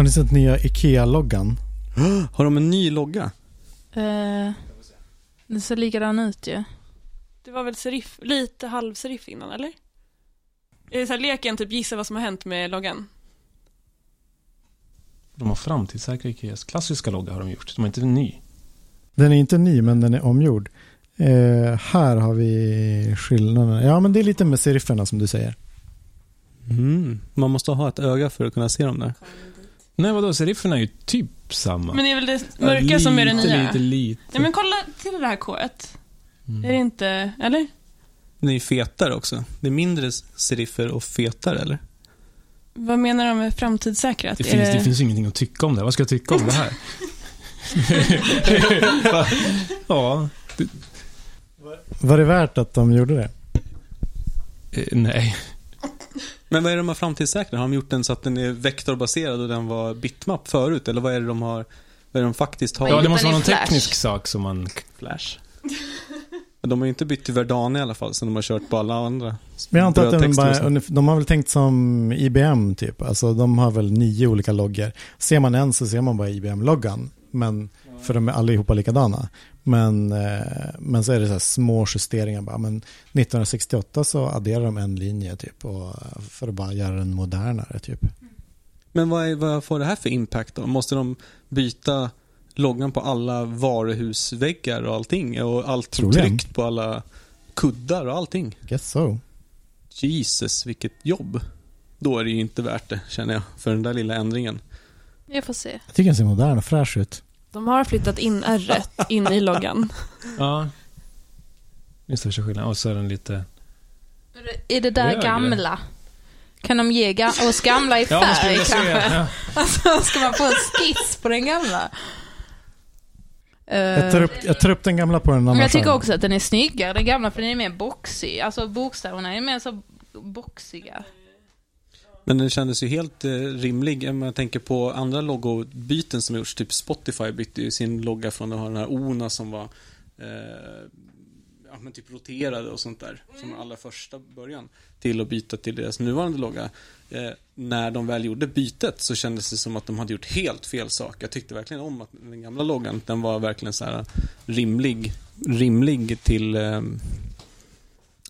Har ni sett nya Ikea-loggan? Har de en ny logga? Eh, det ser likadan ut ju. Det var väl serif, lite halvserif innan, eller? Är det så här leken, typ gissa vad som har hänt med loggan? De har framtidssäkra Ikeas klassiska logga har de gjort. De är inte ny. Den är inte ny, men den är omgjord. Eh, här har vi skillnaden. Ja, men det är lite med serifferna som du säger. Mm. Man måste ha ett öga för att kunna se dem där. Nej, vadå? Serifferna är ju typ samma. Men det är väl det mörka som är det nya? Lite, lite. Nej men kolla till det här K1. Mm. Är det inte, eller? Den är ju fetare också. Det är mindre seriffer och fetare, eller? Vad menar de med framtidssäkrat? Det finns, det finns ingenting att tycka om det. Vad ska jag tycka om det här? ja, Var det värt att de gjorde det? eh, nej. Men vad är det de har framtidssäkrat? Har de gjort den så att den är vektorbaserad och den var bitmap förut? Eller vad är det de har, vad är det de faktiskt har? Ja, det måste vara någon Flash? teknisk sak som man... Flash. Men de har ju inte bytt till Verdana i alla fall, som de har kört på alla andra. Men jag antar att de, bara, de har väl tänkt som IBM typ. Alltså de har väl nio olika loggor. Ser man en så ser man bara IBM-loggan. Men, för de är allihopa likadana. Men, eh, men så är det så här små justeringar bara. Men 1968 så adderar de en linje typ. Och, för att bara göra den modernare typ. Men vad, är, vad får det här för impact då? Måste de byta loggan på alla varuhusväggar och allting? Och allt Troligen. tryckt på alla kuddar och allting? Guess so. Jesus, vilket jobb. Då är det ju inte värt det, känner jag, för den där lilla ändringen. Jag får se. Jag tycker den ser modern och fräsch ut. De har flyttat in r in i loggan. Ja. Det är största skillnaden. Och så är den lite... Är det där Högre. gamla? Kan de ge ga- oss gamla i Ja, färg se. kanske? Ja. Alltså, ska man få en skiss på den gamla? Jag tar upp, jag tar upp den gamla på en annan men jag tycker också att den är snyggare, den gamla, för den är mer boxig. Alltså bokstäverna är mer så boxiga. Men den kändes ju helt eh, rimlig. Om jag tänker på andra logobyten som gjorts. Typ Spotify bytte ju sin logga från att ha den här ONA som var eh, ja, men typ roterade och sånt där. Som allra första början. Till att byta till deras nuvarande logga. Eh, när de väl gjorde bytet så kändes det som att de hade gjort helt fel sak. Jag tyckte verkligen om att den gamla loggan, den var verkligen så här rimlig. Rimlig till eh,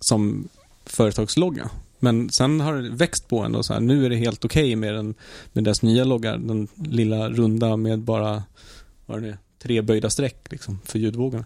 som företagslogga. Men sen har det växt på en och så här, nu är det helt okej med, den, med deras nya logga. Den lilla runda med bara, vad är det nu, tre böjda streck liksom, för ljudvågorna.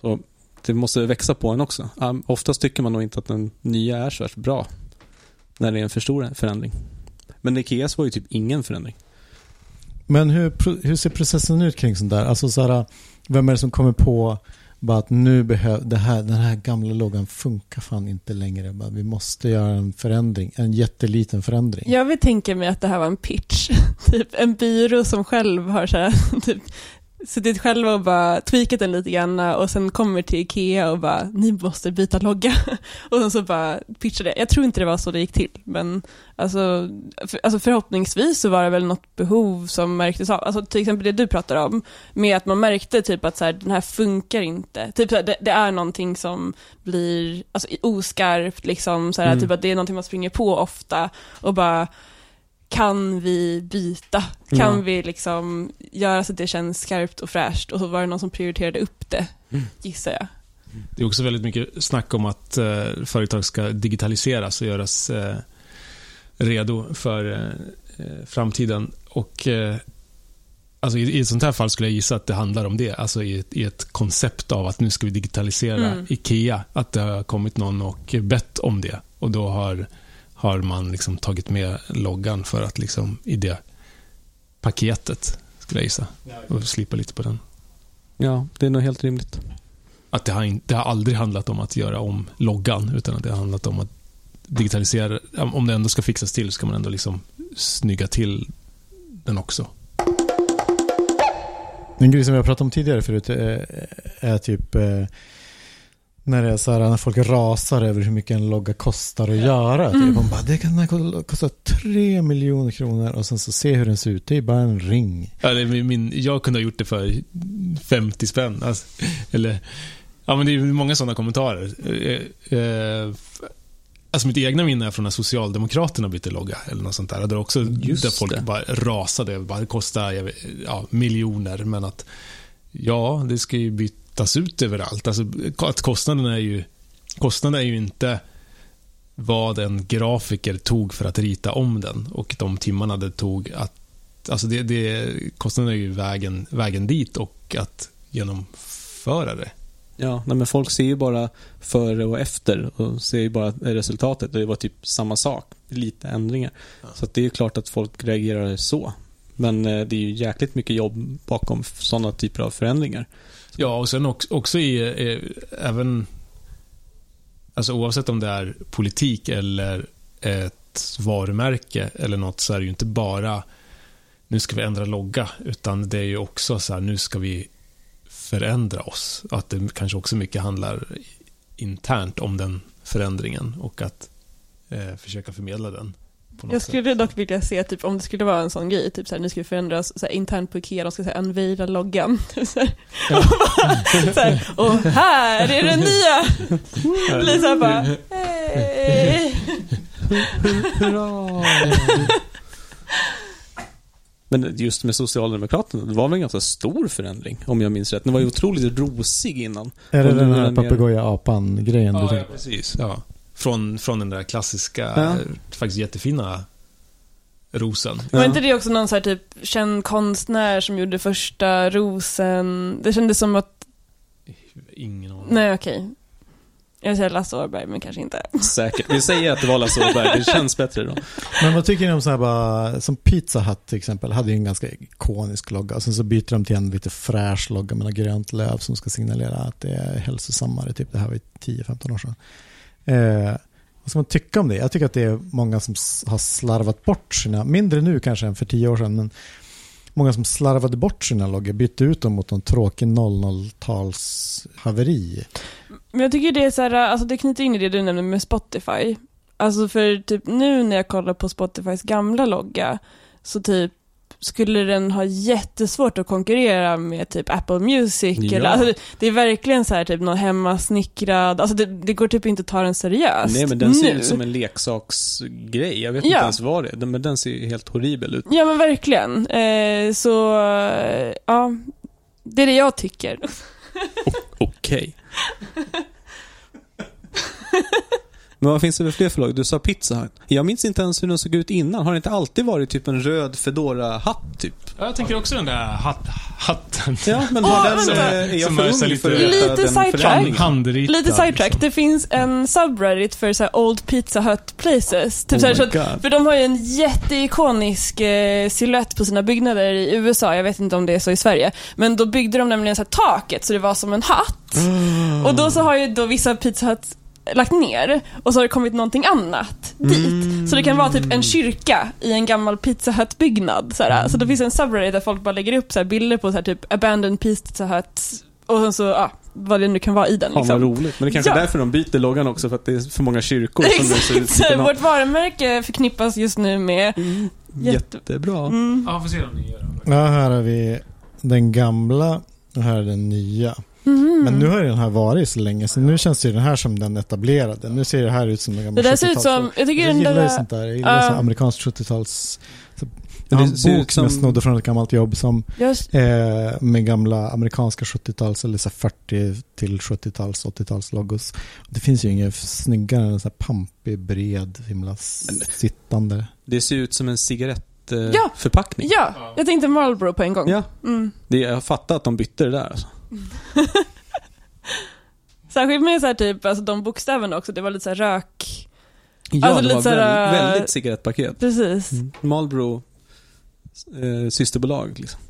Så det måste växa på en också. Um, oftast tycker man nog inte att den nya är så värst bra. När det är en för stor förändring. Men Ikeas var ju typ ingen förändring. Men hur, hur ser processen ut kring sånt där? Alltså så här, vem är det som kommer på bara att nu behöver det här, den här gamla loggan funkar fan inte längre. Bara, vi måste göra en förändring, en jätteliten förändring. Jag vill tänka mig att det här var en pitch. typ en byrå som själv har så här, typ, suttit själva och bara tweakat den lite grann och sen kommer till Ikea och bara, ni måste byta logga. och sen så bara pitchar det. Jag tror inte det var så det gick till, men alltså, för, alltså förhoppningsvis så var det väl något behov som märktes av. Alltså till exempel det du pratar om, med att man märkte typ att så här, den här funkar inte. Typ så här, det, det är någonting som blir alltså, oskarpt, liksom, så här, Mm. typ att det är någonting man springer på ofta och bara kan vi byta? Kan Ja. vi liksom göra så att det känns skarpt och fräscht? Och så var det någon som prioriterade upp det, Mm. gissar jag. Det är också väldigt mycket snack om att eh, företag ska digitaliseras och göras eh, redo för eh, eh, framtiden. Och eh, alltså i, I ett sånt här fall skulle jag gissa att det handlar om det. Alltså i ett, i ett koncept av att nu ska vi digitalisera Mm. IKEA. Att det har kommit någon och bett om det. Och då har, har man liksom tagit med loggan för att liksom i det paketet, skulle jag gissa. Och slippa lite på den. Ja, det är nog helt rimligt. Att det har, in, det har aldrig handlat om att göra om loggan, utan att det har handlat om att digitalisera. Om det ändå ska fixas till ska man ändå liksom snygga till den också. En grej som vi har pratat om tidigare förut är, är typ eh, när det är så här, när folk rasar över hur mycket en logga kostar att göra. Typ. Mm. Man bara, det kan ko- kosta tre miljoner kronor och sen så se hur den ser ut. Det är bara en ring. Ja, det är min, jag kunde ha gjort det för 50 spänn. Alltså, eller, ja, men det är många sådana kommentarer. Eh, eh, Alltså mitt egna minne är från när Socialdemokraterna bytte logga eller något sånt där. Där också Just där folk det. bara rasade bara det kostar vet, ja, miljoner, men att ja, det ska ju bytas ut överallt. Alltså att kostnaden är ju, kostnaden är ju inte vad en grafiker tog för att rita om den och de timmarna det tog att, alltså det, det kostnaden är ju vägen, vägen dit och att genomföra det. Ja, nej, men folk ser ju bara före och efter och ser ju bara resultatet. Det var typ samma sak, lite ändringar. Så att det är ju klart att folk reagerar så. Men eh, det är ju jäkligt mycket jobb bakom sådana typer av förändringar. Ja, och sen också, också i, eh, även, alltså oavsett om det är politik eller ett varumärke eller något så är det ju inte bara nu ska vi ändra logga, utan det är ju också så här, nu ska vi förändra oss. Att det kanske också mycket handlar internt om den förändringen och att eh, försöka förmedla den. Jag sätt. skulle dock vilja se, typ, om det skulle vara en sån grej, typ såhär, nu ska vi förändra oss såhär, internt på Ikea, de ska säga unveila loggan. Typ, såhär. Ja. Och, bara, såhär, och här är den nya! Såhär bara, hej. Men just med Socialdemokraterna, det var väl en ganska stor förändring, om jag minns rätt. Den var ju otroligt rosig innan. Är det den är här papegoja-apan-grejen Ja, ja, precis. Ja. Från, från den där klassiska, Ja. eh, faktiskt jättefina rosen. Var Ja. inte det också någon såhär typ känd konstnär som gjorde första rosen? Det kändes som att, Ingen aning. nej okej. Jag säger Lasse Åberg, men kanske inte. Säkert. Vi säger att det var Lasse Åberg, det känns bättre då. Men vad tycker ni om så här bara, som Pizza Hut till exempel, hade ju en ganska ikonisk logga. Och sen så byter de till en lite fräsch logga med något grönt löv som ska signalera att det är hälsosammare. Typ det här var ju 10-15 år sedan. Eh, vad ska man tycka om det? Jag tycker att det är många som har slarvat bort sina, mindre nu kanske än för tio år sedan, men många som slarvade bort sina loggor, bytte ut dem mot någon tråkig 00-talshaveri. Men jag tycker det är så här, alltså det knyter in i det du nämnde med Spotify. Alltså för typ nu när jag kollar på Spotifys gamla logga så typ skulle den ha jättesvårt att konkurrera med typ Apple Music Ja. eller, alltså det, är verkligen så här typ någon hemmasnickrad, alltså det, det går typ inte att ta den seriöst. Nej, men den ser nu. ut som en leksaksgrej. Jag vet Ja. inte ens vad det är, men den ser ju helt horribel ut. Ja men verkligen. Eh, så, ja, det är det jag tycker. Okej. Men vad finns det för fler förlag? Du sa Pizza Hut. Jag minns inte ens hur den såg ut innan. Har det inte alltid varit typ en röd Fedora-hatt typ? Ja, jag tänker också den där hatt, hatten. Ja, men har den, vänta. eh, är jag Som för ung lite- för att veta Lite den sidetrack. Handritad. Lite sidetrack, liksom. det finns en subreddit för så här old pizza hut places. Typ Oh så här, my så att, för de har ju en jätteikonisk eh, silhuett på sina byggnader i USA, jag vet inte om det är så i Sverige. Men då byggde de nämligen så här taket så det var som en hatt. Och då så har ju då vissa pizza hut lagt ner och så har det kommit någonting annat dit. Så det kan vara typ en kyrka i en gammal pizza hut byggnad så, här. så det finns en subreddit där folk bara lägger upp så här, bilder på så här, typ abandoned pizza hut och sen så, ja, vad det nu kan vara i den Ja, vad liksom. roligt. Men det kanske Ja. är därför de byter loggan också, för att det är för många kyrkor som det ser ut Exakt, så likadant. vårt varumärke förknippas just nu med Mm, jätte- Jättebra. Mm. Ja, får se om ni gör det. Ja, här har vi den gamla och här är den nya. Mhm. Men nu har ju den här varit så länge, så nu känns ju den här som den etablerade. Nu ser det här ut som en gammal Det där ser ut 70-tals- som, jag tycker Jag den gillar ju där... sånt där. Jag gillar så amerikanskt 70-tals... så- det en ut bok som jag snodde från ett gammalt jobb som Just, eh, med gamla amerikanska 70-tals eller så här 40 till 70-tals, 80-tals logos. Det finns ju inget snyggare än en sån här pampig, bred, himla sittande. Det ser ut som en cigarettförpackning. Ja. Förpackning. ja, jag tänkte Marlboro på en gång. ja. Mm. Det, jag fattar att de bytte det där alltså. Särskilt med så här typ, alltså de bokstäverna också, det var lite så här rök... Ja, Alltså det lite var såhär, väldigt, äh, väldigt cigarettpaket. Precis. Marlboro eh, systerbolag liksom.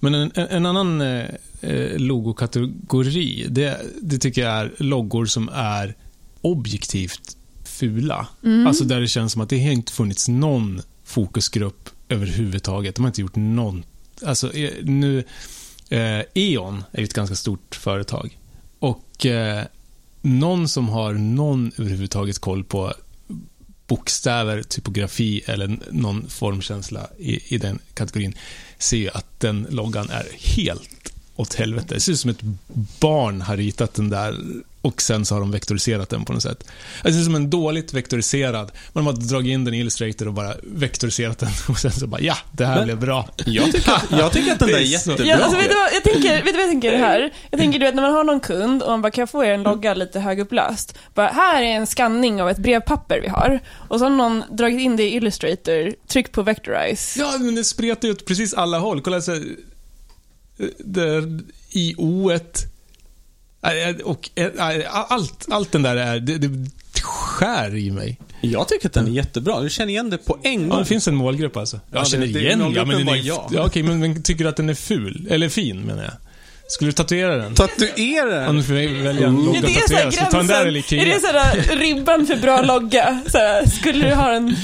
Men en, en, en annan eh, eh, logokategori, det, det tycker jag är loggor som är objektivt fula. Mm. Alltså där det känns som att det har inte funnits någon fokusgrupp överhuvudtaget. De har inte gjort någon... Alltså eh, nu... Eh, E.ON är ett ganska stort företag. Och eh, någon som har någon överhuvudtaget koll på bokstäver, typografi eller någon formkänsla i, i den kategorin ser ju att den loggan är helt åt helvete. Det ser ut som ett barn har ritat den där och sen så har de vektoriserat den på något sätt. Alltså det är som en dåligt vektoriserad, man har dragit in den i Illustrator och bara vektoriserat den och sen så bara ja, det här Men- blev bra. Jag tycker, att- jag tycker att den där är Det är så- jättebra. Ja, alltså, vet, du vad, jag tänker, vet du vad jag tänker här? Jag tänker du vet när man har någon kund och man bara, kan jag få er en logga lite högupplöst? Bara, här är en skanning av ett brevpapper vi har. Och så har någon dragit in det i Illustrator, tryck på Vectorize. Ja, men det spretar ju åt precis alla håll. Kolla så, där i O-et äh, och äh, allt, allt den där är, det, det skär i mig. Jag tycker att den är jättebra. Du känner igen det på en Ja, gång. det finns en målgrupp alltså. Jag Ja, känner det- det- igen ja, målgruppen men den är, jag. ja, okej, men, men tycker du att den är ful? Eller fin, menar jag. Skulle du tatuera den? Om Tatuera! du får välja en Är logga att så här tatuera, så ta den där eller gränsen? Är det Ikea. såhär ribban för bra logga? Såhär, skulle du ha den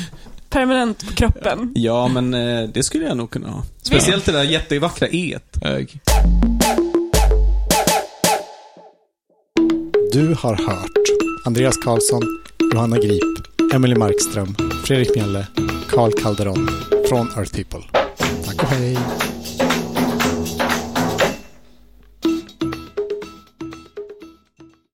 permanent på kroppen? Ja, men eh, det skulle jag nog kunna ha. Speciellt det där jättevackra E. Äh, Du har hört Andreas Karlsson, Johanna Grip, Emily Markström, Fredrik Mjelle, Carl Calderon från Earth People. Tack och hej!